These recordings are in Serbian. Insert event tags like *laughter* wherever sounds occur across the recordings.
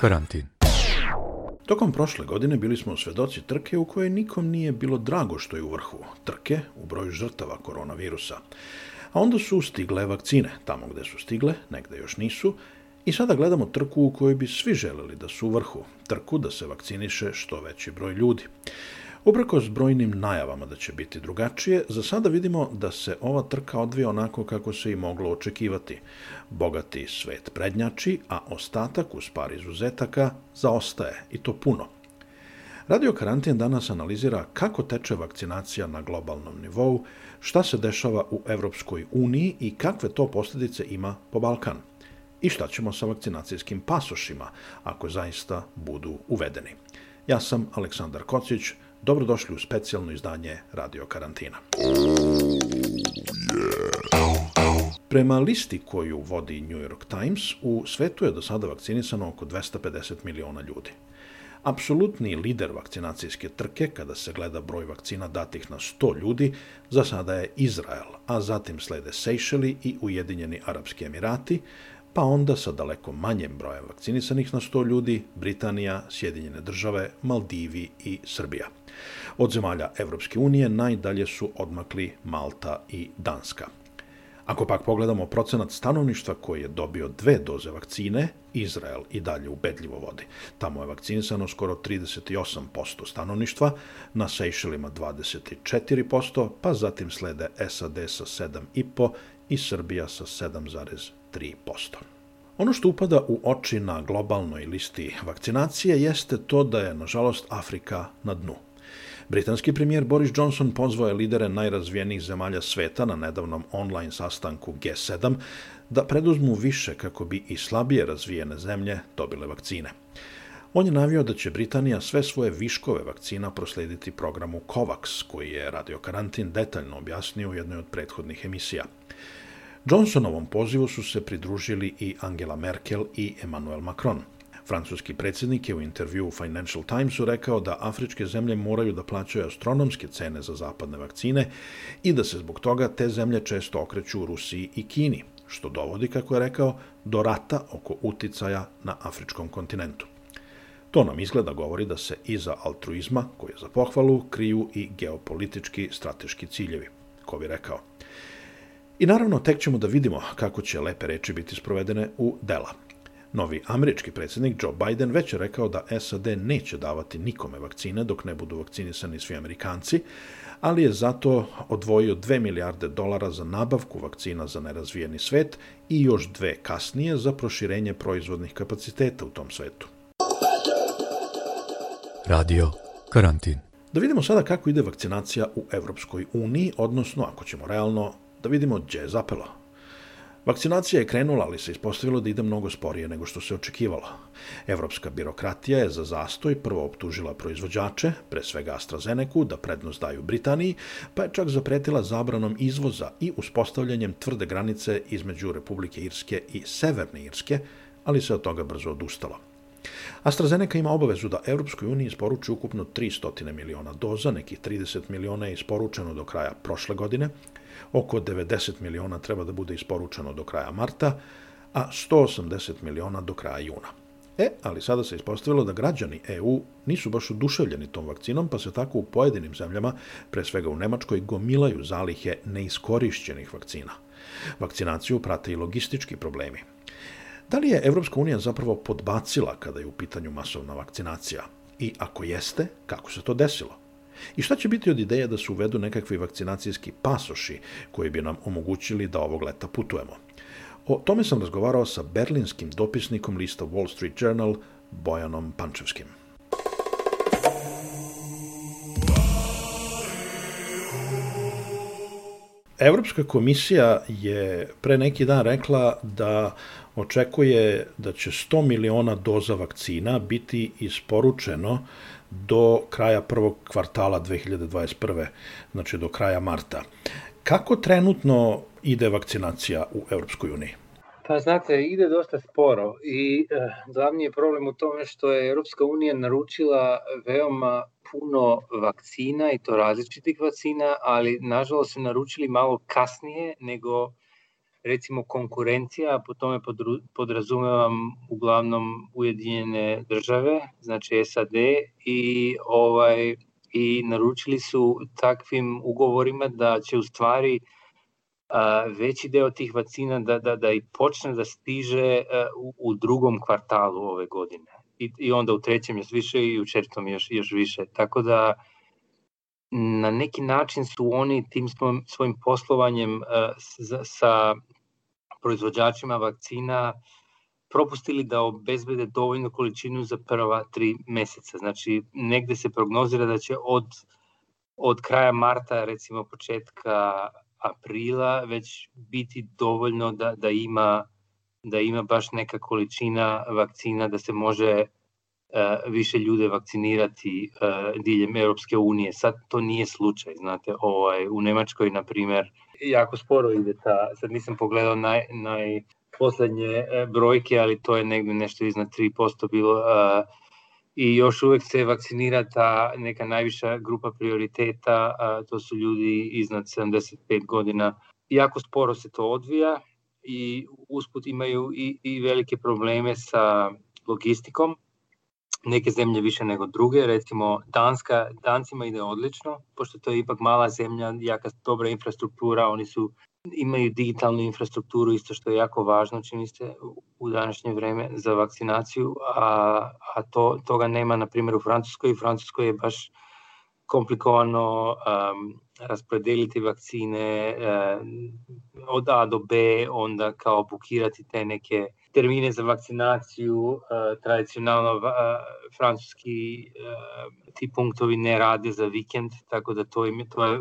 Karantin. Tokom prošle godine bili smo svedoci trke u kojoj nikom nije bilo drago što je u vrhu. Trke u broju žrtava koronavirusa. A onda su stigle vakcine, tamo gde su stigle, negde još nisu, i sada gledamo trku u kojoj bi svi želeli da su u vrhu. Trku da se vakciniše što veći broj ljudi. Uprko s brojnim najavama da će biti drugačije, za sada vidimo da se ova trka odvija onako kako se i moglo očekivati. Bogati svet prednjači, a ostatak, uz par izuzetaka, zaostaje, i to puno. Radio Karantin danas analizira kako teče vakcinacija na globalnom nivou, šta se dešava u Evropskoj uniji i kakve to posljedice ima po Balkan. I šta ćemo sa vakcinacijskim pasošima, ako zaista budu uvedeni. Ja sam Aleksandar Kocić, Dobrodošli u specijalno izdanje Radio Karantina. Prema listi koju vodi New York Times, u svetu je do sada vakcinisano oko 250 miliona ljudi. Apsolutni lider vakcinacijske trke, kada se gleda broj vakcina datih na 100 ljudi, za sada je Izrael, a zatim slede Sejšeli i Ujedinjeni Arapski Emirati, pa onda sa daleko manjem brojem vakcinisanih na 100 ljudi, Britanija, Sjedinjene države, Maldivi i Srbija. Od zemalja Evropske unije najdalje su odmakli Malta i Danska. Ako pak pogledamo procenat stanovništva koji je dobio dve doze vakcine, Izrael i dalje ubedljivo vodi. Tamo je vakcinisano skoro 38% stanovništva, na Sejšelima 24%, pa zatim slede SAD sa 7,5% i Srbija sa 7,3%. Ono što upada u oči na globalnoj listi vakcinacije jeste to da je, nažalost, Afrika na dnu. Britanski premijer Boris Johnson pozvao je lidere najrazvijenijih zemalja sveta na nedavnom online sastanku G7 da preduzmu više kako bi i slabije razvijene zemlje dobile vakcine. On je navio da će Britanija sve svoje viškove vakcina proslediti programu COVAX, koji je radio karantin detaljno objasnio u jednoj od prethodnih emisija. Johnsonovom pozivu su se pridružili i Angela Merkel i Emmanuel Macron – Francuski predsjednik je u intervju u Financial Timesu rekao da afričke zemlje moraju da plaćaju astronomske cene za zapadne vakcine i da se zbog toga te zemlje često okreću Rusiji i Kini, što dovodi, kako je rekao, do rata oko uticaja na afričkom kontinentu. To nam izgleda govori da se iza altruizma, koji je za pohvalu, kriju i geopolitički strateški ciljevi, ko bi rekao. I naravno, tek ćemo da vidimo kako će lepe reči biti sprovedene u dela – Novi američki predsjednik Joe Biden već je rekao da SAD neće davati nikome vakcine dok ne budu vakcinisani svi Amerikanci, ali je zato odvojio 2 milijarde dolara za nabavku vakcina za nerazvijeni svet i još dve kasnije za proširenje proizvodnih kapaciteta u tom svetu. Radio Karantin. Da vidimo sada kako ide vakcinacija u Evropskoj uniji, odnosno, ako ćemo realno, da vidimo gdje je zapelo. Vakcinacija je krenula, ali se ispostavilo da ide mnogo sporije nego što se očekivalo. Evropska birokratija je za zastoj prvo optužila proizvođače, pre svega AstraZeneca, da prednost daju Britaniji, pa je čak zapretila zabranom izvoza i uspostavljanjem tvrde granice između Republike Irske i Severne Irske, ali se od toga brzo odustalo. AstraZeneca ima obavezu da Evropskoj uniji isporuči ukupno 300 miliona doza, nekih 30 miliona je isporučeno do kraja prošle godine, oko 90 miliona treba da bude isporučeno do kraja marta, a 180 miliona do kraja juna. E, ali sada se ispostavilo da građani EU nisu baš oduševljeni tom vakcinom, pa se tako u pojedinim zemljama, pre svega u Nemačkoj, gomilaju zalihe neiskorišćenih vakcina. Vakcinaciju prate i logistički problemi. Da li je Evropska unija zapravo podbacila kada je u pitanju masovna vakcinacija? I ako jeste, kako se to desilo? I šta će biti od ideje da se uvedu nekakvi vakcinacijski pasoši koji bi nam omogućili da ovog leta putujemo? O tome sam razgovarao sa berlinskim dopisnikom lista Wall Street Journal Bojanom Pančevskim. Evropska komisija je pre neki dan rekla da očekuje da će 100 miliona doza vakcina biti isporučeno do kraja prvog kvartala 2021. znači do kraja marta. Kako trenutno ide vakcinacija u Europskoj uniji? Pa znate, ide dosta sporo i eh, glavni je problem u tome što je Europska unija naručila veoma puno vakcina i to različitih vakcina, ali nažalost su naručili malo kasnije nego recimo konkurencija, po tome podrazumevam uglavnom Ujedinjene države, znači SAD i ovaj i naručili su takvim ugovorima da će u stvari a, veći deo tih vakcina da, da, da i počne da stiže a, u, u drugom kvartalu ove godine. I, I onda u trećem još više i u četvrtom još, još više. Tako da na neki način su oni tim svojim poslovanjem a, sa, sa proizvođačima vakcina propustili da obezbede dovoljnu količinu za prva tri meseca. Znači, negde se prognozira da će od, od kraja marta, recimo početka aprila, već biti dovoljno da, da ima da ima baš neka količina vakcina da se može uh, više ljude vakcinirati uh, diljem Europske unije. Sad to nije slučaj, znate, ovaj, u Nemačkoj, na primer, jako sporo ide ta, sad nisam pogledao naj, naj poslednje e, brojke, ali to je negde nešto iznad 3% bilo i još uvek se vakcinira ta neka najviša grupa prioriteta, to su ljudi iznad 75 godina. Jako sporo se to odvija i usput imaju i, i velike probleme sa logistikom, neke zemlje više nego druge, recimo Danska, Dancima ide odlično, pošto to je ipak mala zemlja, jaka dobra infrastruktura, oni su imaju digitalnu infrastrukturu, isto što je jako važno, čini se, u današnje vreme za vakcinaciju, a, a to, toga nema, na primjer, u Francuskoj. Francuskoj je baš komplikovano um, raspodeliti vakcine um, od A do B, onda kao bukirati te neke termine za vakcinaciju, uh, tradicionalno uh, francuski uh, ti punktovi ne rade za vikend, tako da to, im, to je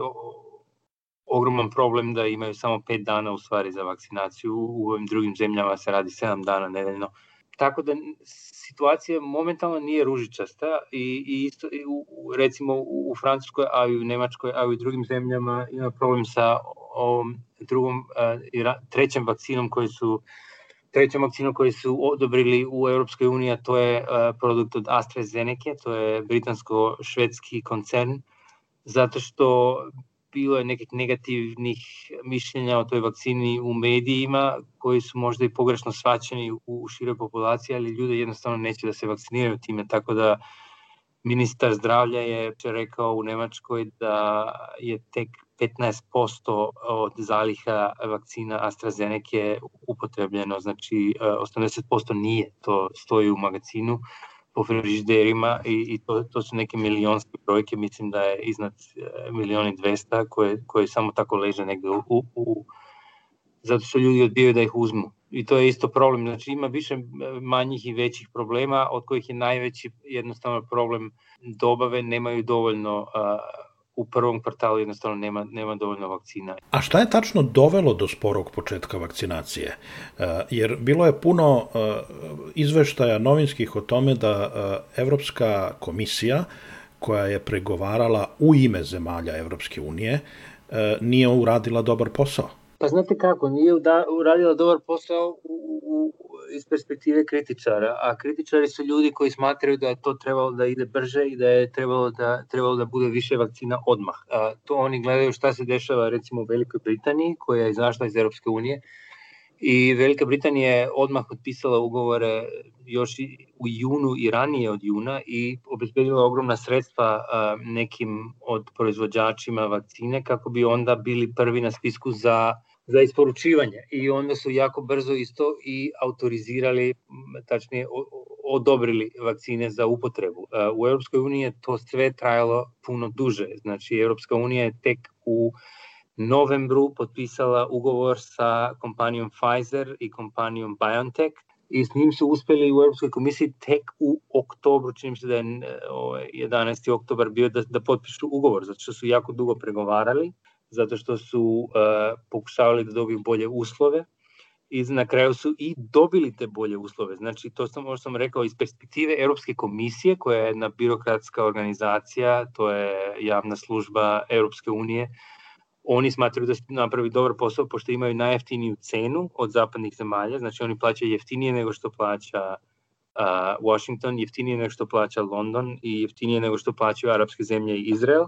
ogroman problem da imaju samo 5 dana u stvari za vakcinaciju, u ovim drugim zemljama se radi 7 dana nedeljno. Tako da situacija momentalno nije ružičasta i, i isto i u, recimo u Francuskoj, a i u Nemačkoj, a i u drugim zemljama ima problem sa ovom drugom i trećem vakcinom koji su trećom vakcinom koji su odobrili u Europskoj uniji, a to je produkt od AstraZeneca, to je britansko-švedski koncern, zato što bilo je nekih negativnih mišljenja o toj vakcini u medijima koji su možda i pogrešno svaćeni u široj populaciji, ali ljude jednostavno neće da se vakciniraju time, tako da ministar zdravlja je rekao u Nemačkoj da je tek 15% od zaliha vakcina AstraZeneca upotrebljeno, znači 80% nije, to stoji u magazinu po frižiderima i, i to, to su neke milionske brojke, mislim da je iznad e, milioni dvesta koje, koje samo tako leže negde u, u, u zato što ljudi odbijaju da ih uzmu. I to je isto problem, znači ima više e, manjih i većih problema, od kojih je najveći jednostavno problem dobave, nemaju dovoljno uh, u prvom kvartalu jednostavno nema, nema dovoljno vakcina. A šta je tačno dovelo do sporog početka vakcinacije? E, jer bilo je puno e, izveštaja novinskih o tome da Evropska komisija koja je pregovarala u ime zemalja Evropske unije nije uradila dobar posao. Pa znate kako, nije uradila dobar posao u, u, iz perspektive kritičara, a kritičari su ljudi koji smatraju da je to trebalo da ide brže i da je trebalo da, trebalo da bude više vakcina odmah. A, to oni gledaju šta se dešava recimo u Velikoj Britaniji, koja je izašla iz Europske unije, i Velika Britanija je odmah potpisala ugovore još u junu i ranije od juna i obezbedila ogromna sredstva nekim od proizvođačima vakcine kako bi onda bili prvi na spisku za za isporučivanje i onda su jako brzo isto i autorizirali, tačnije odobrili vakcine za upotrebu. U Europskoj uniji je to sve trajalo puno duže, znači Europska unija je tek u novembru potpisala ugovor sa kompanijom Pfizer i kompanijom BioNTech i s njim su uspeli u Europskoj komisiji tek u oktobru, čini se da je 11. Ovaj, oktobar bio da, da potpišu ugovor, zato što su jako dugo pregovarali zato što su uh, pokušavali da dobiju bolje uslove i na kraju su i dobili te bolje uslove. Znači, to sam, možda sam rekao, iz perspektive Europske komisije, koja je jedna birokratska organizacija, to je javna služba Europske unije, oni smatraju da su napravi dobar posao, pošto imaju najjeftiniju cenu od zapadnih zemalja, znači oni plaćaju jeftinije nego što plaća uh, Washington, jeftinije nego što plaća London i jeftinije nego što plaćaju arapske zemlje i Izrael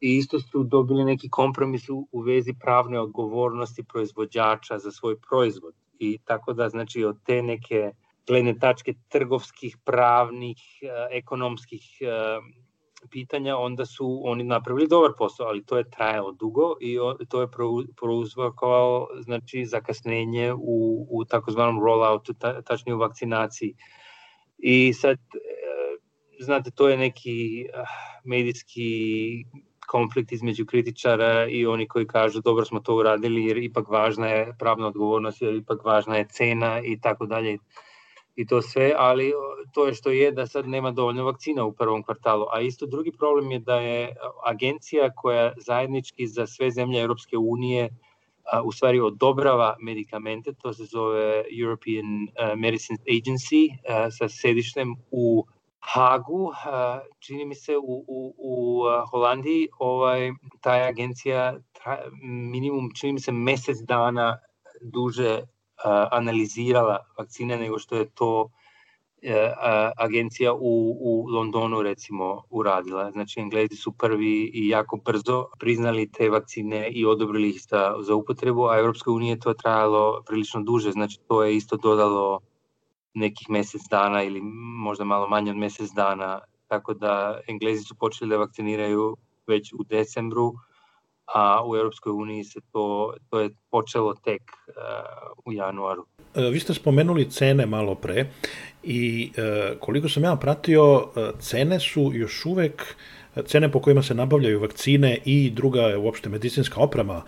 i isto su dobili neki kompromis u, u vezi pravne odgovornosti proizvođača za svoj proizvod. I tako da, znači, od te neke gledne tačke trgovskih, pravnih, ekonomskih pitanja, onda su oni napravili dobar posao, ali to je trajalo dugo i to je prouzvakovao znači, zakasnenje u, u takozvanom rolloutu, ta, tačnije u vakcinaciji. I sad, e, znate, to je neki ah, medijski konflikt između kritičara i oni koji kažu dobro smo to uradili jer ipak važna je pravna odgovornost, jer ipak važna je cena i tako dalje i to sve, ali to je što je da sad nema dovoljno vakcina u prvom kvartalu. A isto drugi problem je da je agencija koja zajednički za sve zemlje Europske unije u stvari odobrava medikamente, to se zove European Medicines Agency sa sedištem u Hagu, čini mi se u, u, u Holandiji, ovaj, ta agencija minimum, čini mi se, mesec dana duže analizirala vakcine nego što je to e, agencija u, u Londonu recimo uradila. Znači Englezi su prvi i jako brzo priznali te vakcine i odobrili ih za, za upotrebu, a Evropska unija to trajalo prilično duže, znači to je isto dodalo nekih mesec dana ili možda malo manje od mesec dana, tako da Englezi su počeli da vakciniraju već u decembru, a u Europskoj uniji se to, to je počelo tek uh, u januaru. E, vi ste spomenuli cene malo pre i uh, koliko sam ja pratio, uh, cene su još uvek cene po kojima se nabavljaju vakcine i druga uopšte medicinska oprema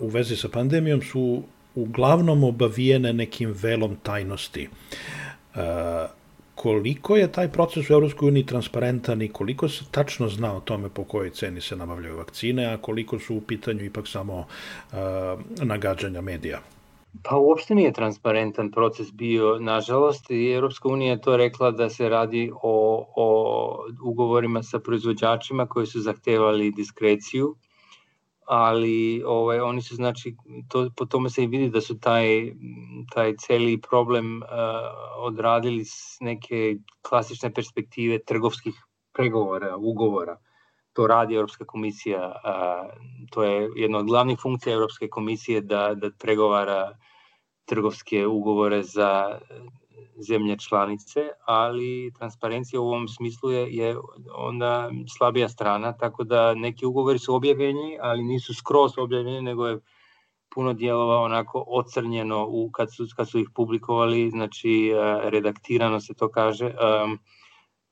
u vezi sa pandemijom su uglavnom obavijene nekim velom tajnosti koliko je taj proces u Evropskoj uniji transparentan i koliko se tačno zna o tome po kojoj ceni se nabavljaju vakcine, a koliko su u pitanju ipak samo uh, nagađanja medija? Pa uopšte nije transparentan proces bio, nažalost, i Evropska unija je to rekla da se radi o, o ugovorima sa proizvođačima koji su zahtevali diskreciju ali ovaj, oni su znači, to, po tome se i vidi da su taj, taj celi problem uh, odradili s neke klasične perspektive trgovskih pregovora, ugovora. To radi Europska komisija, uh, to je jedna od glavnih funkcija Europske komisije da, da pregovara trgovske ugovore za zemlje članice, ali transparencija u ovom smislu je, je onda slabija strana, tako da neki ugovori su objavljeni, ali nisu skroz objavljeni, nego je puno dijelova onako ocrnjeno u, kad, su, kad su ih publikovali, znači e, redaktirano se to kaže. Um,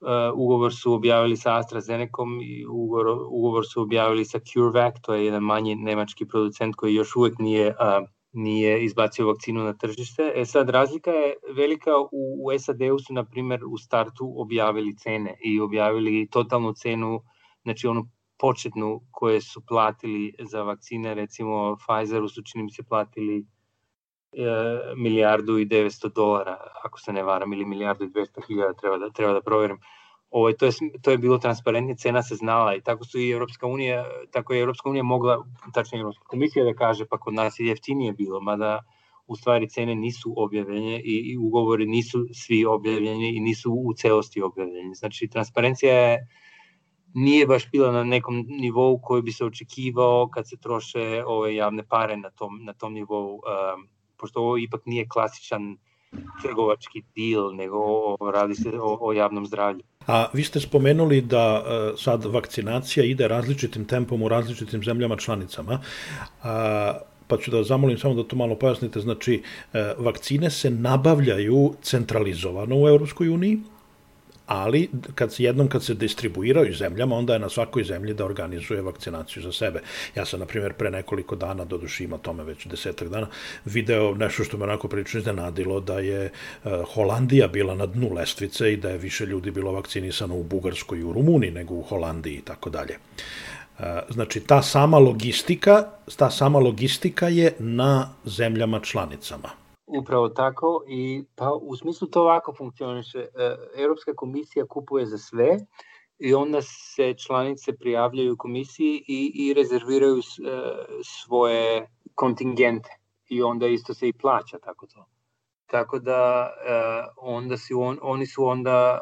uh, ugovor su objavili sa AstraZenecom i ugovor, ugovor su objavili sa CureVac, to je jedan manji nemački producent koji još uvek nije uh, nije izbacio vakcinu na tržište. E sad, razlika je velika, u, u SAD-u su, na primer, u startu objavili cene i objavili totalnu cenu, znači onu početnu koje su platili za vakcine, recimo Pfizeru su čini mi se platili e, milijardu i 900 dolara, ako se ne varam, ili milijardu i 200 hiljada, treba da, treba da proverim. Ovo, to, je, to je bilo transparentnije, cena se znala i tako su i Evropska unija, tako je Evropska unija mogla, tačnije Evropska komisija da kaže pa kod nas je jeftinije bilo, mada u stvari cene nisu objavljene i, i ugovori nisu svi objavljeni i nisu u celosti objavljeni. Znači, transparencija je nije baš bila na nekom nivou koji bi se očekivao kad se troše ove javne pare na tom, na tom nivou, um, pošto ovo ipak nije klasičan trgovački deal, nego radi se o, o javnom zdravlju. A vi ste spomenuli da e, sad vakcinacija ide različitim tempom u različitim zemljama članicama. A, pa ću da zamolim samo da to malo pojasnite. Znači, e, vakcine se nabavljaju centralizovano u Europskoj uniji, ali kad se jednom kad se distribuiraju zemljama, onda je na svakoj zemlji da organizuje vakcinaciju za sebe. Ja sam, na primjer, pre nekoliko dana, do duši ima tome već desetak dana, video nešto što me onako prilično iznenadilo, da je uh, Holandija bila na dnu lestvice i da je više ljudi bilo vakcinisano u Bugarskoj i u Rumuniji nego u Holandiji i tako dalje. E, znači, ta sama logistika, ta sama logistika je na zemljama članicama. Upravo tako i pa u smislu to ovako funkcioniše. E, Europska komisija kupuje za sve i onda se članice prijavljaju komisiji i, i rezerviraju e, svoje kontingente i onda isto se i plaća tako to. tako da uh, onda su on, oni su onda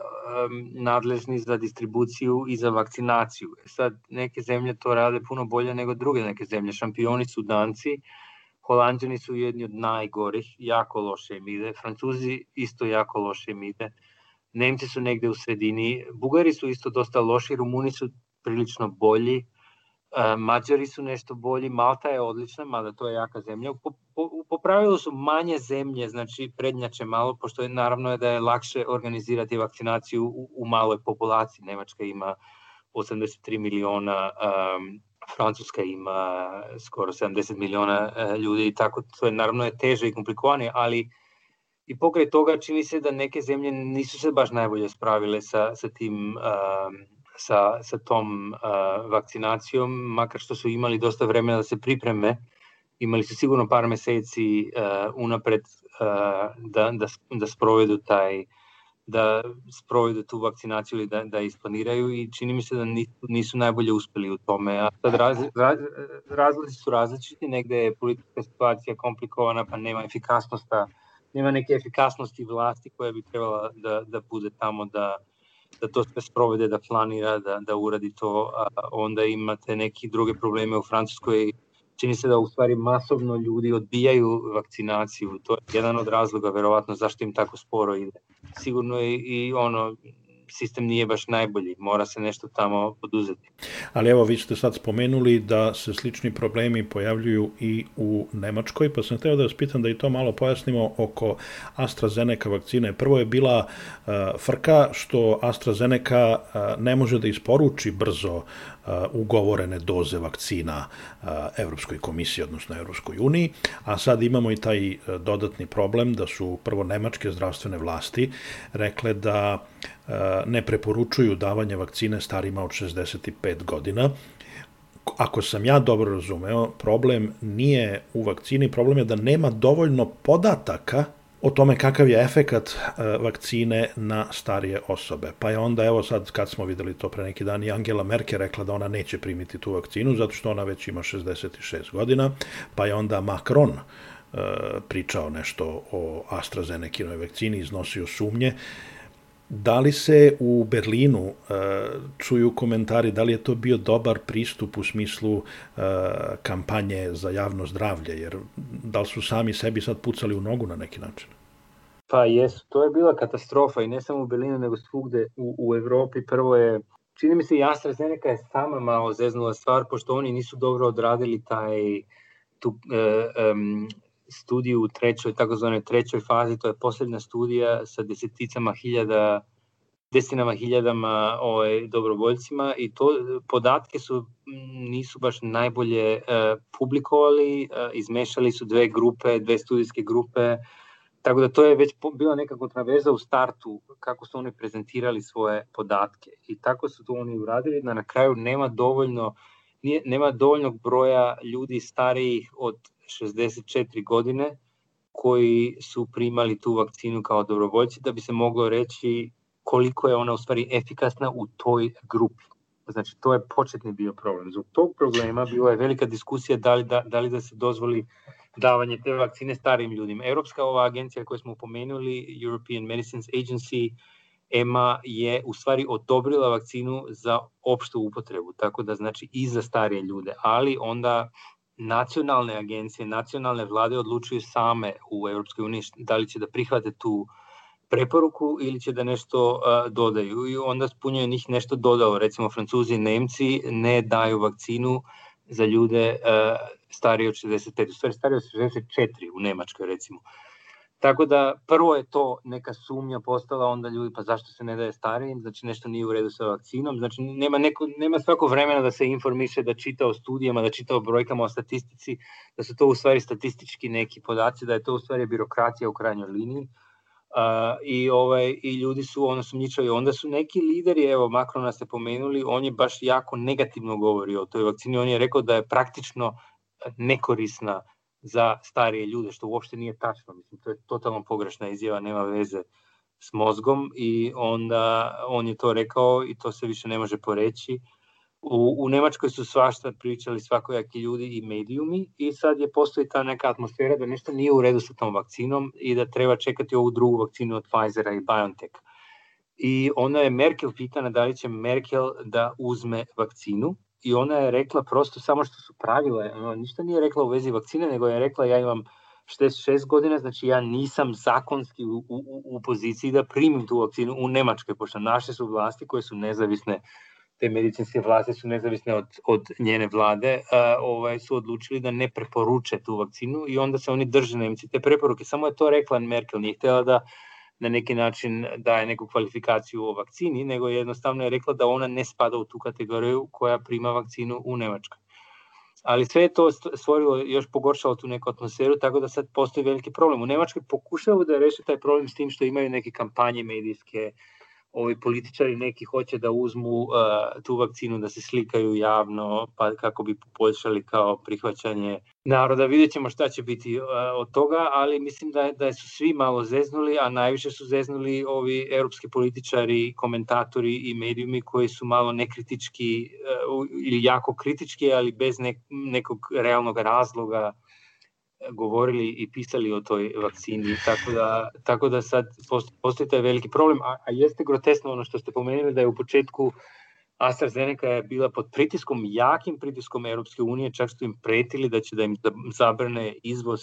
nadležni za distribuciju i za vakcinaciju. E sad neke zemlje to rade puno bolje nego druge neke zemlje. Šampioni su Danci, Holandžani su jedni od najgorih, jako loše im ide. Francuzi isto jako loše im ide. Nemci su negde u sredini. Bugari su isto dosta loši, Rumuni su prilično bolji. E, Mađari su nešto bolji, Malta je odlična, mada to je jaka zemlja. Po, po, po pravilu su manje zemlje, znači prednjače malo, pošto je naravno je da je lakše organizirati vakcinaciju u, u maloj populaciji. Nemačka ima 83 miliona, um, Francuska ima skoro 70 miliona uh, ljudi i tako, to je naravno je teže i komplikovane, ali i pokraj toga čini se da neke zemlje nisu se baš najbolje spravile sa, sa tim um, sa, sa tom uh, vakcinacijom, makar što su imali dosta vremena da se pripreme, imali su sigurno par meseci uh, unapred uh, da, da, da sprovedu taj da sprovedu tu vakcinaciju ili da, da isplaniraju i čini mi se da nisu, najbolje uspeli u tome. A sad raz, raz, razlozi su različiti, negde je politička situacija komplikovana pa nema efikasnosti, nema neke efikasnosti vlasti koja bi trebala da, da bude tamo da da to sve sprovede, da planira, da, da uradi to, a onda imate neki druge probleme u Francuskoj, čini se da u stvari masovno ljudi odbijaju vakcinaciju, to je jedan od razloga verovatno zašto im tako sporo ide. Sigurno je i ono, sistem nije baš najbolji, mora se nešto tamo poduzeti. Ali evo, vi ste sad spomenuli da se slični problemi pojavljuju i u Nemačkoj, pa sam hteo da vas pitam da i to malo pojasnimo oko AstraZeneca vakcine. Prvo je bila uh, frka što AstraZeneca uh, ne može da isporuči brzo ugovorene doze vakcina Evropskoj komisiji, odnosno Evropskoj uniji, a sad imamo i taj dodatni problem da su prvo nemačke zdravstvene vlasti rekle da ne preporučuju davanje vakcine starima od 65 godina. Ako sam ja dobro razumeo, problem nije u vakcini, problem je da nema dovoljno podataka o tome kakav je efekat vakcine na starije osobe. Pa je onda, evo sad, kad smo videli to pre neki dan, i Angela Merkel rekla da ona neće primiti tu vakcinu, zato što ona već ima 66 godina, pa je onda Macron pričao nešto o AstraZeneca vakcini, iznosio sumnje Da li se u Berlinu uh, čuju komentari, da li je to bio dobar pristup u smislu kampanje za javno zdravlje, jer da li su sami sebi sad pucali u nogu na neki način? Pa jesu, to je bila katastrofa i ne samo u Berlinu, nego svugde u, u Evropi. Prvo je, čini mi se i AstraZeneca je sama malo zeznula stvar, pošto oni nisu dobro odradili taj tu, uh, um, studiju u trećoj, takozvanoj trećoj fazi, to je poslednja studija sa deseticama hiljada desetinama hiljadama ovaj, dobrovoljcima i to podatke su nisu baš najbolje e, publikovali, e, izmešali su dve grupe, dve studijske grupe, tako da to je već bila neka kontraveza u startu kako su oni prezentirali svoje podatke i tako su to oni uradili da na kraju nema dovoljno nije, nema dovoljnog broja ljudi starijih od 64 godine koji su primali tu vakcinu kao dobrovoljci da bi se moglo reći koliko je ona u stvari efikasna u toj grupi. Znači, to je početni bio problem. Zbog tog problema bila je velika diskusija da li da, da, li da se dozvoli davanje te vakcine starim ljudima. Europska ova agencija koju smo pomenuli, European Medicines Agency, EMA je u stvari odobrila vakcinu za opštu upotrebu, tako da znači i za starije ljude, ali onda nacionalne agencije, nacionalne vlade odlučuju same u Evropskoj uniji da li će da prihvate tu preporuku ili će da nešto uh, dodaju i onda spunjaju njih nešto dodao, recimo Francuzi i Nemci ne daju vakcinu za ljude uh, starije od 65, u stvari starije od 64 u Nemačkoj recimo. Tako da prvo je to neka sumnja postala, onda ljudi pa zašto se ne daje starijim, znači nešto nije u redu sa vakcinom, znači nema, neko, nema svako vremena da se informiše, da čita o studijama, da čita o brojkama, o statistici, da su to u stvari statistički neki podaci, da je to u stvari birokracija u krajnjoj liniji. Uh, i ovaj i ljudi su ono sumnjičavi onda su neki lideri evo Makrona ste pomenuli on je baš jako negativno govorio o toj vakcini on je rekao da je praktično nekorisna za starije ljude, što uopšte nije tačno. Mislim, to je totalno pogrešna izjava, nema veze s mozgom i onda on je to rekao i to se više ne može poreći. U, u Nemačkoj su svašta pričali svakojaki ljudi i medijumi i sad je postoji ta neka atmosfera da nešto nije u redu sa tom vakcinom i da treba čekati ovu drugu vakcinu od Pfizera i BioNTech. I ona je Merkel pitana da li će Merkel da uzme vakcinu i ona je rekla prosto samo što su pravile, ona ništa nije rekla u vezi vakcine, nego je rekla ja imam 66 godina, znači ja nisam zakonski u, u, u poziciji da primim tu vakcinu u Nemačkoj, pošto naše su vlasti koje su nezavisne te medicinske vlasti su nezavisne od, od njene vlade, a, ovaj, su odlučili da ne preporuče tu vakcinu i onda se oni drže Nemci te preporuke. Samo je to rekla Merkel, nije htela da na neki način daje neku kvalifikaciju o vakcini, nego jednostavno je rekla da ona ne spada u tu kategoriju koja prima vakcinu u Nemačkoj. Ali sve je to stvorilo, još pogoršalo tu neku atmosferu, tako da sad postoji veliki problem. U Nemačkoj pokušavaju da reše taj problem s tim što imaju neke kampanje medijske, uh, ovi političari neki hoće da uzmu uh, tu vakcinu da se slikaju javno pa kako bi poboljšali kao prihvaćanje naroda. Vidjet ćemo šta će biti uh, od toga, ali mislim da, da su svi malo zeznuli, a najviše su zeznuli ovi europski političari, komentatori i medijumi koji su malo nekritički uh, ili jako kritički, ali bez nek, nekog realnog razloga govorili i pisali o toj vakcini, tako da, tako da sad postoji taj veliki problem, a, a jeste grotesno ono što ste pomenuli da je u početku AstraZeneca je bila pod pritiskom, jakim pritiskom Europske unije, čak što im pretili da će da im zabrane izvoz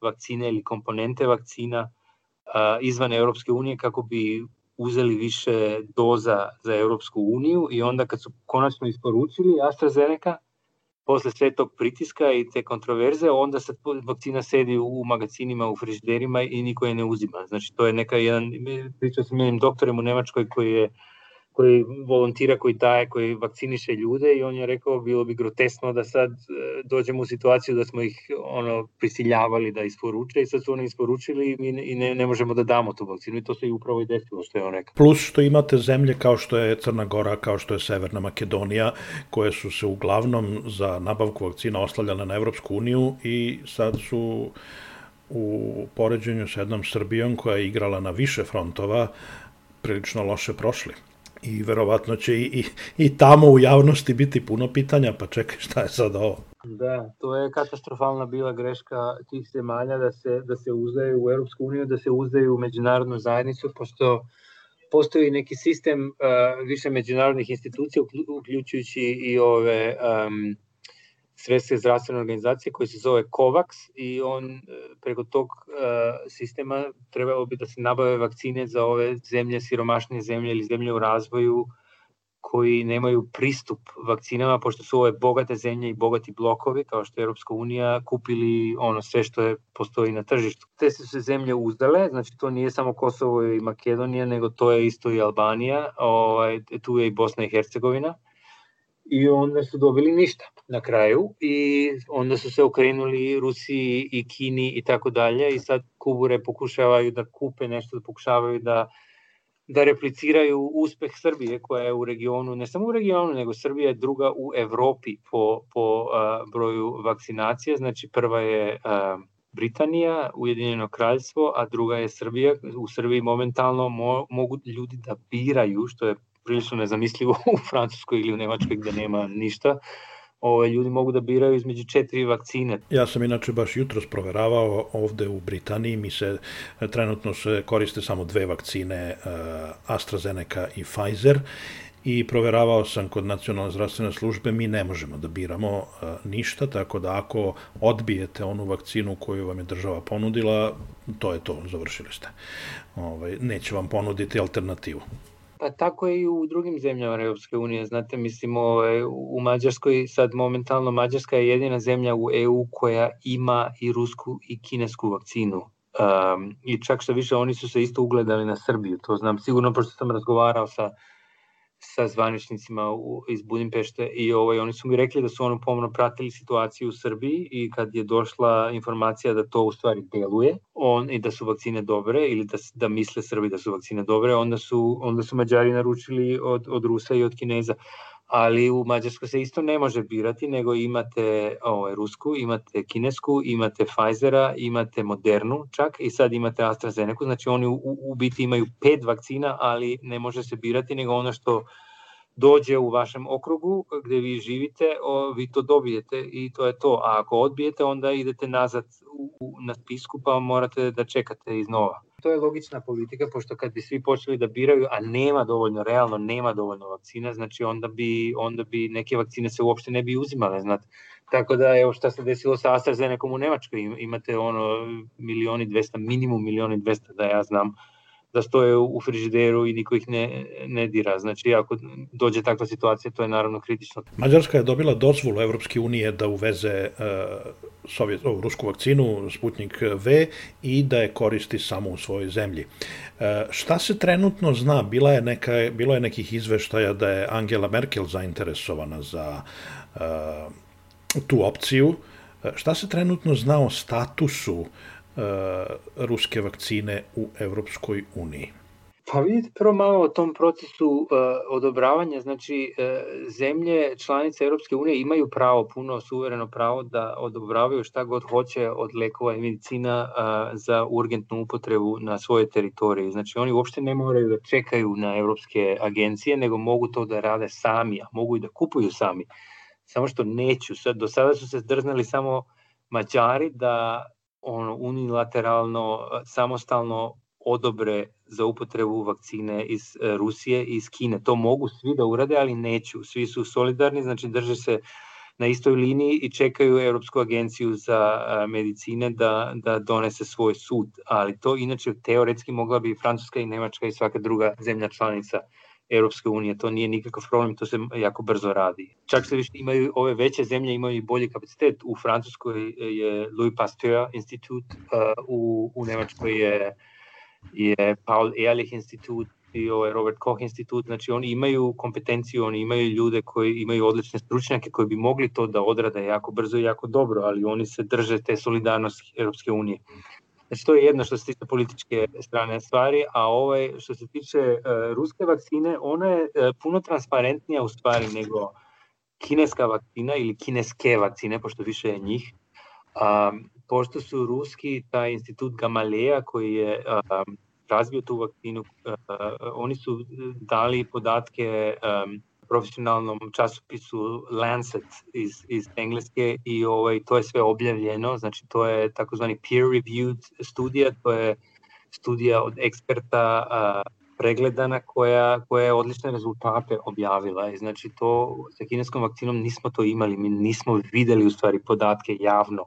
vakcine ili komponente vakcina a, izvan Europske unije kako bi uzeli više doza za Europsku uniju i onda kad su konačno isporučili AstraZeneca, posle sve tog pritiska i te kontroverze, onda sad vakcina sedi u magacinima, u frižiderima i niko je ne uzima. Znači, to je neka jedan, pričao sam jednim doktorem u Nemačkoj koji je koji volontira, koji daje, koji vakciniše ljude i on je rekao bilo bi grotesno da sad e, dođemo u situaciju da smo ih ono prisiljavali da isporuče i sad su oni isporučili i, mi, i ne, ne možemo da damo tu vakcinu i to se i upravo i desilo što je on rekao. Plus što imate zemlje kao što je Crna Gora, kao što je Severna Makedonija, koje su se uglavnom za nabavku vakcina oslavljale na Evropsku uniju i sad su u poređenju sa jednom Srbijom koja je igrala na više frontova prilično loše prošli i verovatno će i, i, i tamo u javnosti biti puno pitanja, pa čekaj šta je sad ovo? Da, to je katastrofalna bila greška tih zemalja da se, da se uzdaju u Europsku uniju, da se uzdaju u međunarodnu zajednicu, pošto postoji neki sistem uh, više međunarodnih institucija, uključujući i ove um, sredstva zdravstvene organizacije koji se zove COVAX i on e, preko tog e, sistema trebalo bi da se nabave vakcine za ove zemlje, siromašnije zemlje ili zemlje u razvoju koji nemaju pristup vakcinama, pošto su ove bogate zemlje i bogati blokovi, kao što je Europska unija, kupili ono sve što je postoji na tržištu. Te su se zemlje uzdale, znači to nije samo Kosovo i Makedonija, nego to je isto i Albanija, ovaj, tu je i Bosna i Hercegovina i onda su dobili ništa na kraju i onda su se okrenuli Rusiji i Kini i tako dalje i sad kubure pokušavaju da kupe nešto, da pokušavaju da da repliciraju uspeh Srbije koja je u regionu, ne samo u regionu, nego Srbija je druga u Evropi po, po a, broju vakcinacije, znači prva je a, Britanija, Ujedinjeno kraljstvo, a druga je Srbija. U Srbiji momentalno mo, mogu ljudi da biraju, što je prilično nezamislivo *laughs* u Francuskoj ili u Nemačkoj gde nema ništa, ove, ljudi mogu da biraju između četiri vakcine. Ja sam inače baš jutros proveravao ovde u Britaniji, mi se trenutno se koriste samo dve vakcine, uh, AstraZeneca i Pfizer, i proveravao sam kod nacionalne zdravstvene službe, mi ne možemo da biramo uh, ništa, tako da ako odbijete onu vakcinu koju vam je država ponudila, to je to, završili ste. Ovaj, neće vam ponuditi alternativu. Pa tako je i u drugim zemljama Europske unije. Znate, mislim, ovaj, u Mađarskoj, sad momentalno Mađarska je jedina zemlja u EU koja ima i rusku i kinesku vakcinu. Um, I čak što više, oni su se isto ugledali na Srbiju, to znam sigurno, pošto sam razgovarao sa sa zvaničnicima u, iz Budimpešte i ovaj, oni su mi rekli da su ono pomno pratili situaciju u Srbiji i kad je došla informacija da to u stvari deluje on, i da su vakcine dobre ili da, da misle Srbi da su vakcine dobre, onda su, onda su Mađari naručili od, od Rusa i od Kineza ali u Mađarskoj se isto ne može birati, nego imate ovaj, rusku, imate kinesku, imate Pfizera, imate Modernu čak i sad imate AstraZeneca, znači oni u, u biti imaju pet vakcina, ali ne može se birati, nego ono što dođe u vašem okrugu gde vi živite, o, vi to dobijete i to je to. A ako odbijete, onda idete nazad u, na spisku pa morate da čekate iznova. To je logična politika, pošto kad bi svi počeli da biraju, a nema dovoljno, realno nema dovoljno vakcina, znači onda bi, onda bi neke vakcine se uopšte ne bi uzimale, znate. Tako da, evo šta se desilo sa AstraZeneca u Nemačkoj, imate ono milioni 200, minimum milioni 200 da ja znam, da stoje u frižideru i niko ih ne, ne dira. Znači, ako dođe takva situacija, to je naravno kritično. Mađarska je dobila dozvolu Evropske unije da uveze uh, Sovjet, oh, rusku vakcinu Sputnik V i da je koristi samo u svojoj zemlji. Uh, šta se trenutno zna? Bila je neka, bilo je nekih izveštaja da je Angela Merkel zainteresovana za uh, tu opciju. Šta se trenutno zna o statusu uh, ruske vakcine u Evropskoj uniji? Pa vidite prvo malo o tom procesu uh, odobravanja, znači uh, zemlje članice Evropske unije imaju pravo, puno suvereno pravo da odobravaju šta god hoće od lekova i medicina uh, za urgentnu upotrebu na svoje teritoriji. Znači oni uopšte ne moraju da čekaju na evropske agencije, nego mogu to da rade sami, a mogu i da kupuju sami. Samo što neću, sad, do sada su se drznali samo Mađari da ono unilateralno, samostalno odobre za upotrebu vakcine iz e, Rusije i iz Kine. To mogu svi da urade, ali neću. Svi su solidarni, znači drže se na istoj liniji i čekaju Europsku agenciju za e, medicine da, da donese svoj sud. Ali to inače teoretski mogla bi i Francuska i Nemačka i svaka druga zemlja članica Europske unije, to nije nikakav problem, to se jako brzo radi. Čak se više imaju, ove veće zemlje imaju i bolji kapacitet. U Francuskoj je Louis Pasteur institut, uh, u, u Nemačkoj je, je Paul Ehrlich institut i ovaj Robert Koch institut, znači oni imaju kompetenciju, oni imaju ljude koji imaju odlične stručnjake koji bi mogli to da odrade jako brzo i jako dobro, ali oni se drže te solidarnosti Europske unije. Znači, to je jedno što se tiče političke strane stvari, a ovaj, što se tiče uh, ruske vakcine, ona je uh, puno transparentnija u stvari nego kineska vakcina ili kineske vakcine, pošto više je njih. Um, pošto su ruski, taj institut Gamaleja koji je um, razvio tu vakcinu, uh, oni su dali podatke um, profesionalnom časopisu Lancet iz, iz Engleske i ovaj, to je sve objavljeno, znači to je takozvani peer-reviewed studija, to je studija od eksperta a, pregledana koja, koja je odlične rezultate objavila. I znači to sa kineskom vakcinom nismo to imali, mi nismo videli u stvari podatke javno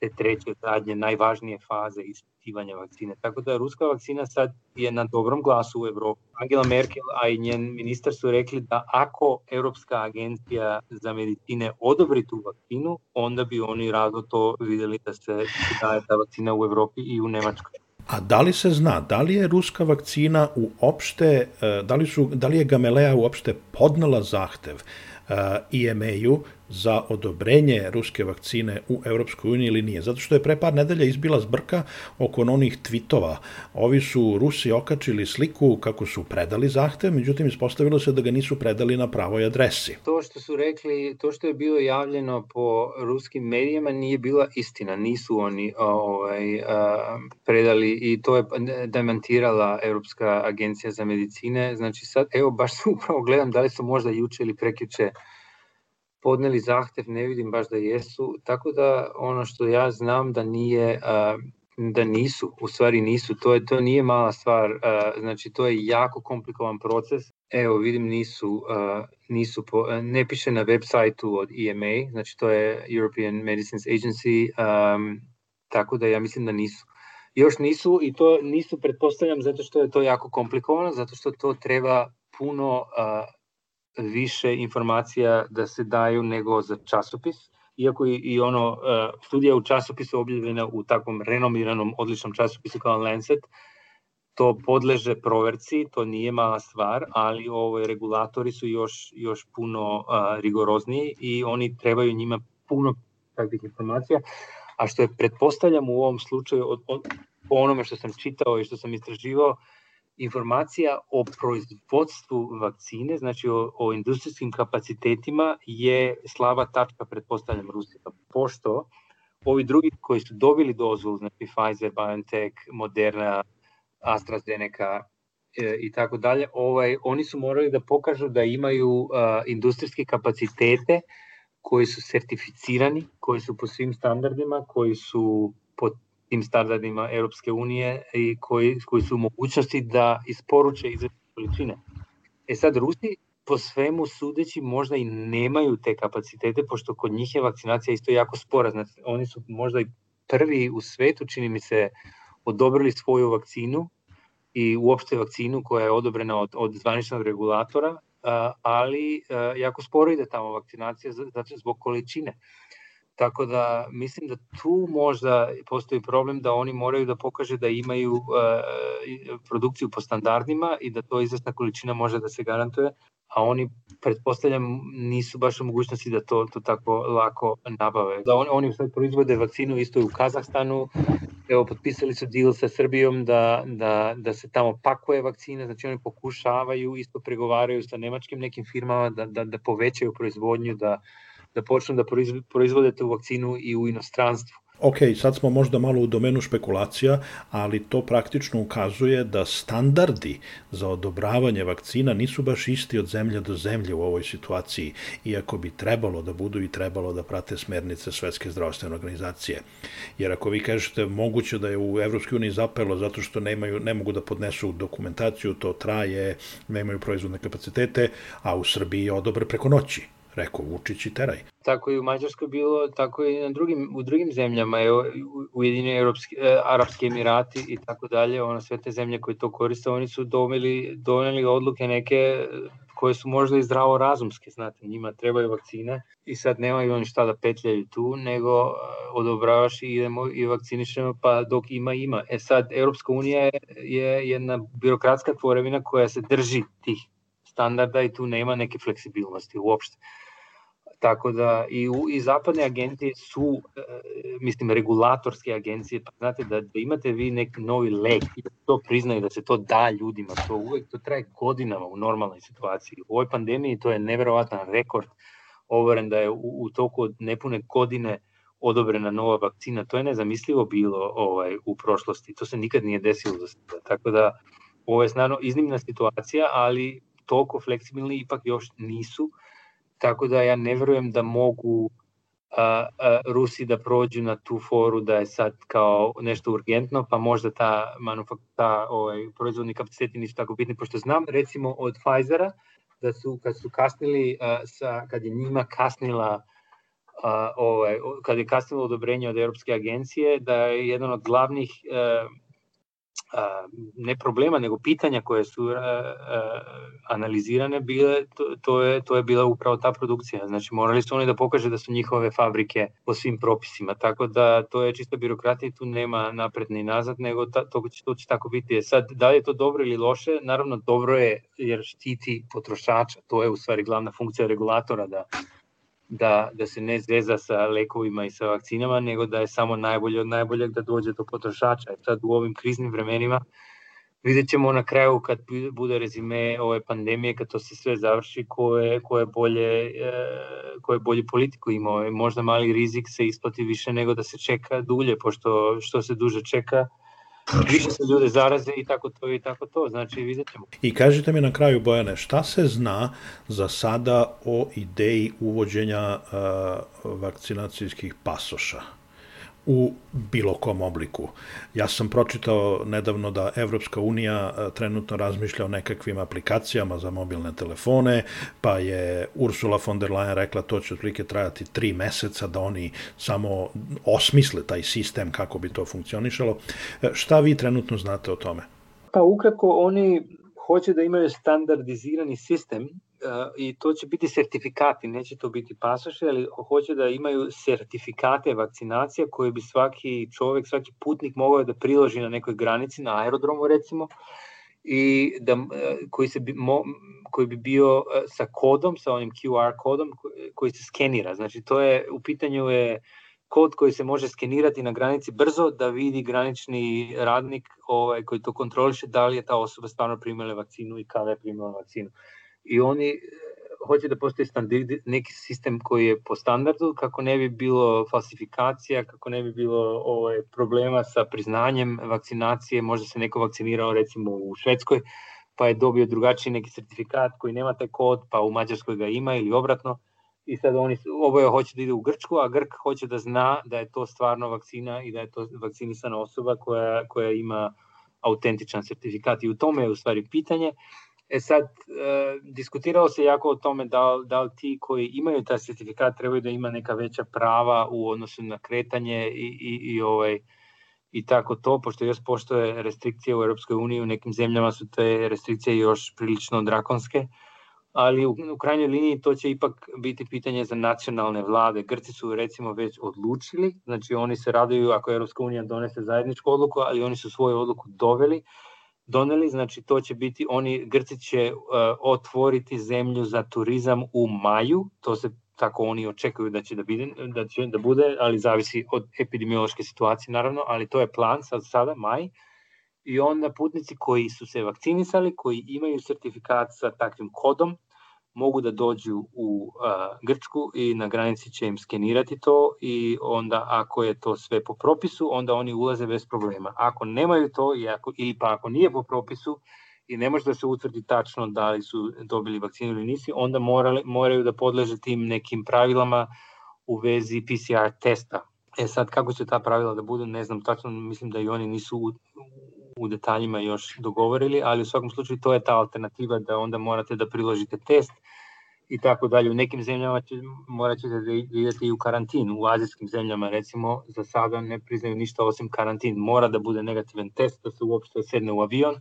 te treće, zadnje, najvažnije faze ispitivanja vakcine. Tako da ruska vakcina sad je na dobrom glasu u Evropi. Angela Merkel, a i njen ministar su rekli da ako Evropska agencija za medicine odobri tu vakcinu, onda bi oni rado to videli da se daje ta vakcina u Evropi i u Nemačkoj. A da li se zna, da li je ruska vakcina uopšte, e, da li, su, da li je Gamelea uopšte podnala zahtev IMA-u e, za odobrenje ruske vakcine u Evropskoj uniji ili nije. Zato što je pre par nedelja izbila zbrka oko onih tvitova. Ovi su Rusi okačili sliku kako su predali zahtev, međutim ispostavilo se da ga nisu predali na pravoj adresi. To što su rekli, to što je bilo javljeno po ruskim medijima nije bila istina. Nisu oni ovaj, predali i to je demantirala Evropska agencija za medicine. Znači sad, evo, baš se upravo gledam da li su možda juče ili prekjuče podneli zahtev, ne vidim baš da jesu, tako da ono što ja znam da nije da nisu, u stvari nisu, to je to nije mala stvar, znači to je jako komplikovan proces. Evo vidim nisu nisu po, ne piše na web sajtu od EMA, znači to je European Medicines Agency, um, tako da ja mislim da nisu. Još nisu i to nisu pretpostavljam zato što je to jako komplikovano, zato što to treba puno uh, više informacija da se daju nego za časopis, iako i, i ono, uh, studija u časopisu objavljena u takvom renomiranom, odličnom časopisu kao Lancet, to podleže proverci, to nije mala stvar, ali ovo, regulatori su još, još puno uh, rigorozniji i oni trebaju njima puno takvih informacija, a što je, pretpostavljam u ovom slučaju, od, od, po onome što sam čitao i što sam istraživao, informacija o proizvodstvu vakcine, znači o, o industrijskim kapacitetima je slaba tačka, pretpostavljam, Rusija. Pošto ovi drugi koji su dobili dozvolu, znači Pfizer, BioNTech, Moderna, AstraZeneca, e, i tako dalje, ovaj, oni su morali da pokažu da imaju uh, industrijske kapacitete koji su sertificirani, koji su po svim standardima, koji su po tim standardima Europske unije i koji, koji su mogućnosti da isporuče izvesne količine. E sad, Rusi po svemu sudeći možda i nemaju te kapacitete, pošto kod njih je vakcinacija isto jako spora. Znači, oni su možda i prvi u svetu, čini mi se, odobrili svoju vakcinu i uopšte vakcinu koja je odobrena od, od zvaničnog regulatora, ali jako sporo ide tamo vakcinacija zato zbog količine. Tako da mislim da tu možda postoji problem da oni moraju da pokaže da imaju uh, produkciju po standardima i da to izvesna količina može da se garantuje, a oni pretpostavljam nisu baš u mogućnosti da to, to tako lako nabave. Da oni, oni sad proizvode vakcinu isto u Kazahstanu, evo potpisali su deal sa Srbijom da, da, da se tamo pakuje vakcina, znači oni pokušavaju, isto pregovaraju sa nemačkim nekim firmama da, da, da povećaju proizvodnju, da, da počnu da proizvode tu vakcinu i u inostranstvu. Ok, sad smo možda malo u domenu špekulacija, ali to praktično ukazuje da standardi za odobravanje vakcina nisu baš isti od zemlje do zemlje u ovoj situaciji, iako bi trebalo da budu i trebalo da prate smernice Svetske zdravstvene organizacije. Jer ako vi kažete moguće da je u Evropskoj uniji zapelo zato što nemaju, ne mogu da podnesu dokumentaciju, to traje, nemaju proizvodne kapacitete, a u Srbiji odobre preko noći rekao Vučić i teraj. Tako i u Mađarskoj bilo, tako i na drugim, u drugim zemljama, je Ujedinjeni Europski, eh, Arapski Emirati i tako dalje, ona sve te zemlje koje to koriste, oni su domeli, doneli odluke neke koje su možda i zdravo razumske, znate, njima trebaju vakcine i sad nemaju oni šta da petljaju tu, nego eh, odobravaš i idemo i vakcinišemo, pa dok ima, ima. E sad, Europska unija je, je jedna birokratska tvorevina koja se drži tih standarda i tu nema neke fleksibilnosti uopšte. Tako da i, u, i zapadne agencije su, e, mislim, regulatorske agencije, pa znate da, da imate vi neki novi lek i da to priznaju, da se to da ljudima, to uvek to traje godinama u normalnoj situaciji. U ovoj pandemiji to je neverovatan rekord. Overen da je u, u toku od nepune godine odobrena nova vakcina, to je nezamislivo bilo ovaj u prošlosti, to se nikad nije desilo do sada. Tako da ovo je znano iznimna situacija, ali toliko fleksibilni ipak još nisu, tako da ja ne verujem da mogu a, a, Rusi da prođu na tu foru da je sad kao nešto urgentno, pa možda ta, manufakta, ovaj, proizvodni kapaciteti nisu tako bitni, pošto znam recimo od Pfizera da su kad su kasnili, a, sa, kad je njima kasnila a, ovaj, kad je kasnilo odobrenje od Europske agencije, da je jedan od glavnih a, ne problema, nego pitanja koje su analizirane bile, to, to, je, to je bila upravo ta produkcija. Znači morali su oni da pokaže da su njihove fabrike po svim propisima, tako da to je čisto birokratija tu nema napred ni nazad, nego ta, to, će, to će tako biti. E sad, da li je to dobro ili loše? Naravno, dobro je jer štiti potrošača, to je u stvari glavna funkcija regulatora da da, da se ne zveza sa lekovima i sa vakcinama, nego da je samo najbolje od najboljeg da dođe do potrošača. I sad u ovim kriznim vremenima vidjet ćemo na kraju kad bude rezime ove pandemije, kad to se sve završi, ko je, ko je, bolje, e, ko je bolje politiku imao. Možda mali rizik se isplati više nego da se čeka dulje, pošto što se duže čeka, više se ljude zaraze i tako to i tako to, znači vidjet ćemo. I kažite mi na kraju, Bojane, šta se zna za sada o ideji uvođenja uh, vakcinacijskih pasoša? U bilo kom obliku. Ja sam pročitao nedavno da Evropska unija e, trenutno razmišlja o nekakvim aplikacijama za mobilne telefone, pa je Ursula von der Leyen rekla to će otprilike trajati tri meseca da oni samo osmisle taj sistem kako bi to funkcionišalo. E, šta vi trenutno znate o tome? Pa ukratko oni hoće da imaju standardizirani sistem i to će biti sertifikati, neće to biti pasoše, ali hoće da imaju sertifikate vakcinacija koje bi svaki čovek, svaki putnik mogao da priloži na nekoj granici, na aerodromu recimo, i da, koji, se bi, mo, koji bi bio sa kodom, sa onim QR kodom koji se skenira. Znači to je, u pitanju je kod koji se može skenirati na granici brzo da vidi granični radnik ovaj, koji to kontroliše da li je ta osoba stvarno primila vakcinu i kada je primila vakcinu i oni e, hoće da postoji standard, neki sistem koji je po standardu, kako ne bi bilo falsifikacija, kako ne bi bilo ovaj, problema sa priznanjem vakcinacije, možda se neko vakcinirao recimo u Švedskoj, pa je dobio drugačiji neki sertifikat koji nema taj kod, pa u Mađarskoj ga ima ili obratno. I sad oni oboje hoće da ide u Grčku, a Grk hoće da zna da je to stvarno vakcina i da je to vakcinisana osoba koja, koja ima autentičan sertifikat. I u tome je u stvari pitanje. E sad, e, diskutiralo se jako o tome da, da li ti koji imaju taj sertifikat trebaju da ima neka veća prava u odnosu na kretanje i, i, i ovaj, i tako to, pošto još poštoje restrikcije u Europskoj uniji, u nekim zemljama su te restrikcije još prilično drakonske, ali u, u krajnjoj liniji to će ipak biti pitanje za nacionalne vlade. Grci su recimo već odlučili, znači oni se raduju ako Europska unija donese zajedničku odluku, ali oni su svoju odluku doveli, doneli, znači to će biti, oni, Grci će uh, otvoriti zemlju za turizam u maju, to se tako oni očekuju da će da, bide, da će da bude, ali zavisi od epidemiološke situacije naravno, ali to je plan sad sada, maj, i onda putnici koji su se vakcinisali, koji imaju sertifikat sa takvim kodom, mogu da dođu u a, Grčku i na granici će im skenirati to i onda ako je to sve po propisu, onda oni ulaze bez problema. Ako nemaju to i ako, ili pa ako nije po propisu i ne može da se utvrdi tačno da li su dobili vakcinu ili nisi, onda morali, moraju da podleže tim nekim pravilama u vezi PCR testa. E sad, kako će ta pravila da budu, ne znam tačno, mislim da i oni nisu u, detaljima još dogovorili, ali u svakom slučaju to je ta alternativa da onda morate da priložite test i tako dalje. U nekim zemljama će, morat ćete da idete i u karantin. U azijskim zemljama, recimo, za sada ne priznaju ništa osim karantin. Mora da bude negativan test da se uopšte sedne u avion,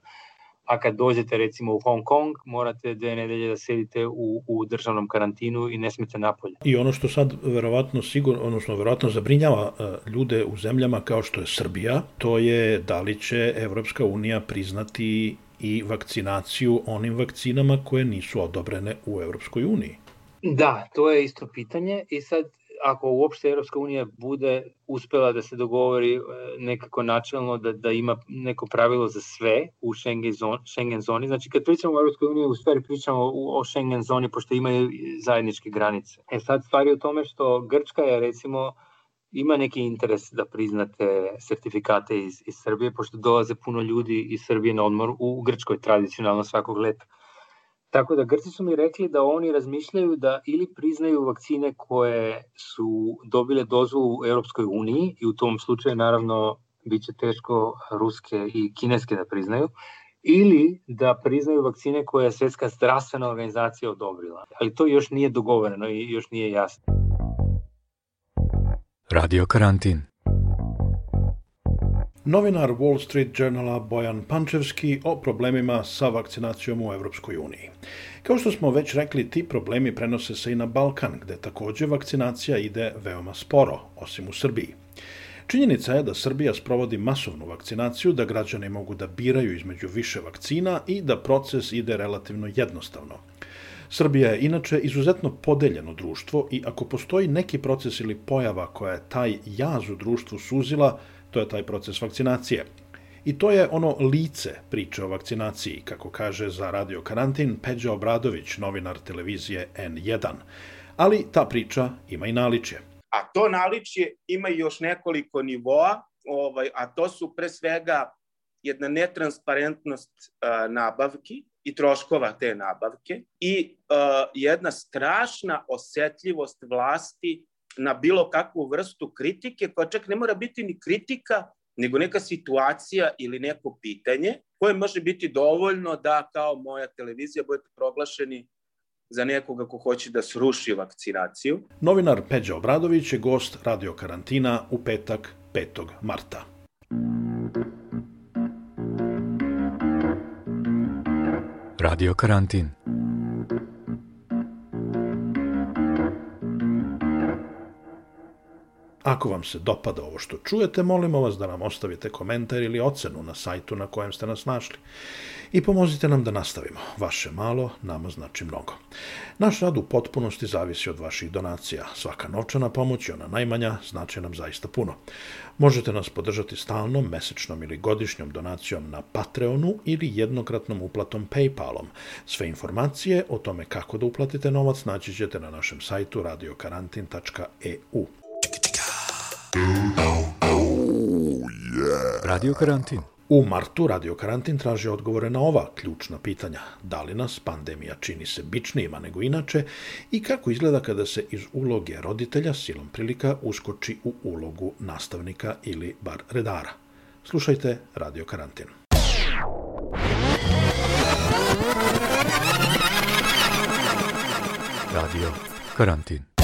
a kad dođete recimo u Hong Kong, morate dve nedelje da sedite u, u državnom karantinu i ne smete napolje. I ono što sad verovatno sigurno, odnosno verovatno zabrinjava uh, ljude u zemljama kao što je Srbija, to je da li će Evropska unija priznati i vakcinaciju onim vakcinama koje nisu odobrene u Evropskoj uniji. Da, to je isto pitanje i sad ako uopšte Evropska unija bude uspela da se dogovori e, nekako načelno da, da ima neko pravilo za sve u Schengen, zon, Schengen zoni, znači kad pričamo o Evropskoj uniji, u stvari pričamo o, Schengen zoni pošto imaju zajedničke granice. E sad stvari u tome što Grčka je recimo ima neki interes da priznate sertifikate iz, iz Srbije, pošto dolaze puno ljudi iz Srbije na odmor u Grčkoj tradicionalno svakog leta. Tako da Grci su mi rekli da oni razmišljaju da ili priznaju vakcine koje su dobile dozvolu u Europskoj uniji i u tom slučaju naravno bit će teško ruske i kineske da priznaju, ili da priznaju vakcine koje je Svetska zdravstvena organizacija odobrila. Ali to još nije dogovoreno i još nije jasno. Radio karantin. Novinar Wall Street Journala Bojan Pančevski o problemima sa vakcinacijom u Evropskoj uniji. Kao što smo već rekli, ti problemi prenose se i na Balkan, gde takođe vakcinacija ide veoma sporo, osim u Srbiji. Činjenica je da Srbija sprovodi masovnu vakcinaciju, da građani mogu da biraju između više vakcina i da proces ide relativno jednostavno. Srbija je inače izuzetno podeljeno društvo i ako postoji neki proces ili pojava koja je taj jaz u društvu suzila, to je taj proces vakcinacije. I to je ono lice priče o vakcinaciji, kako kaže za Radio Karantin Peđa Obradović, novinar televizije N1. Ali ta priča ima i naličje. A to naličje ima još nekoliko nivoa, ovaj, a to su pre svega jedna netransparentnost uh, nabavki i troškova te nabavke i uh, jedna strašna osetljivost vlasti na bilo kakvu vrstu kritike, koja čak ne mora biti ni kritika, nego neka situacija ili neko pitanje koje može biti dovoljno da kao moja televizija budete proglašeni za nekoga ko hoće da sruši vakcinaciju. Novinar Peđa Obradović je gost Radio Karantina u petak 5. marta. Radio karantin. Ako vam se dopada ovo što čujete, molimo vas da nam ostavite komentar ili ocenu na sajtu na kojem ste nas našli. I pomozite nam da nastavimo. Vaše malo nama znači mnogo. Naš rad u potpunosti zavisi od vaših donacija. Svaka novčana pomoć i ona najmanja znači nam zaista puno. Možete nas podržati stalnom, mesečnom ili godišnjom donacijom na Patreonu ili jednokratnom uplatom Paypalom. Sve informacije o tome kako da uplatite novac naći ćete na našem sajtu radiokarantin.eu. Radio karantin. U martu Radio Karantin traži odgovore na ova ključna pitanja. Da li nas pandemija čini se bičnijima nego inače i kako izgleda kada se iz uloge roditelja silom prilika uskoči u ulogu nastavnika ili bar redara. Slušajte Radio Karantin. Radio Karantin.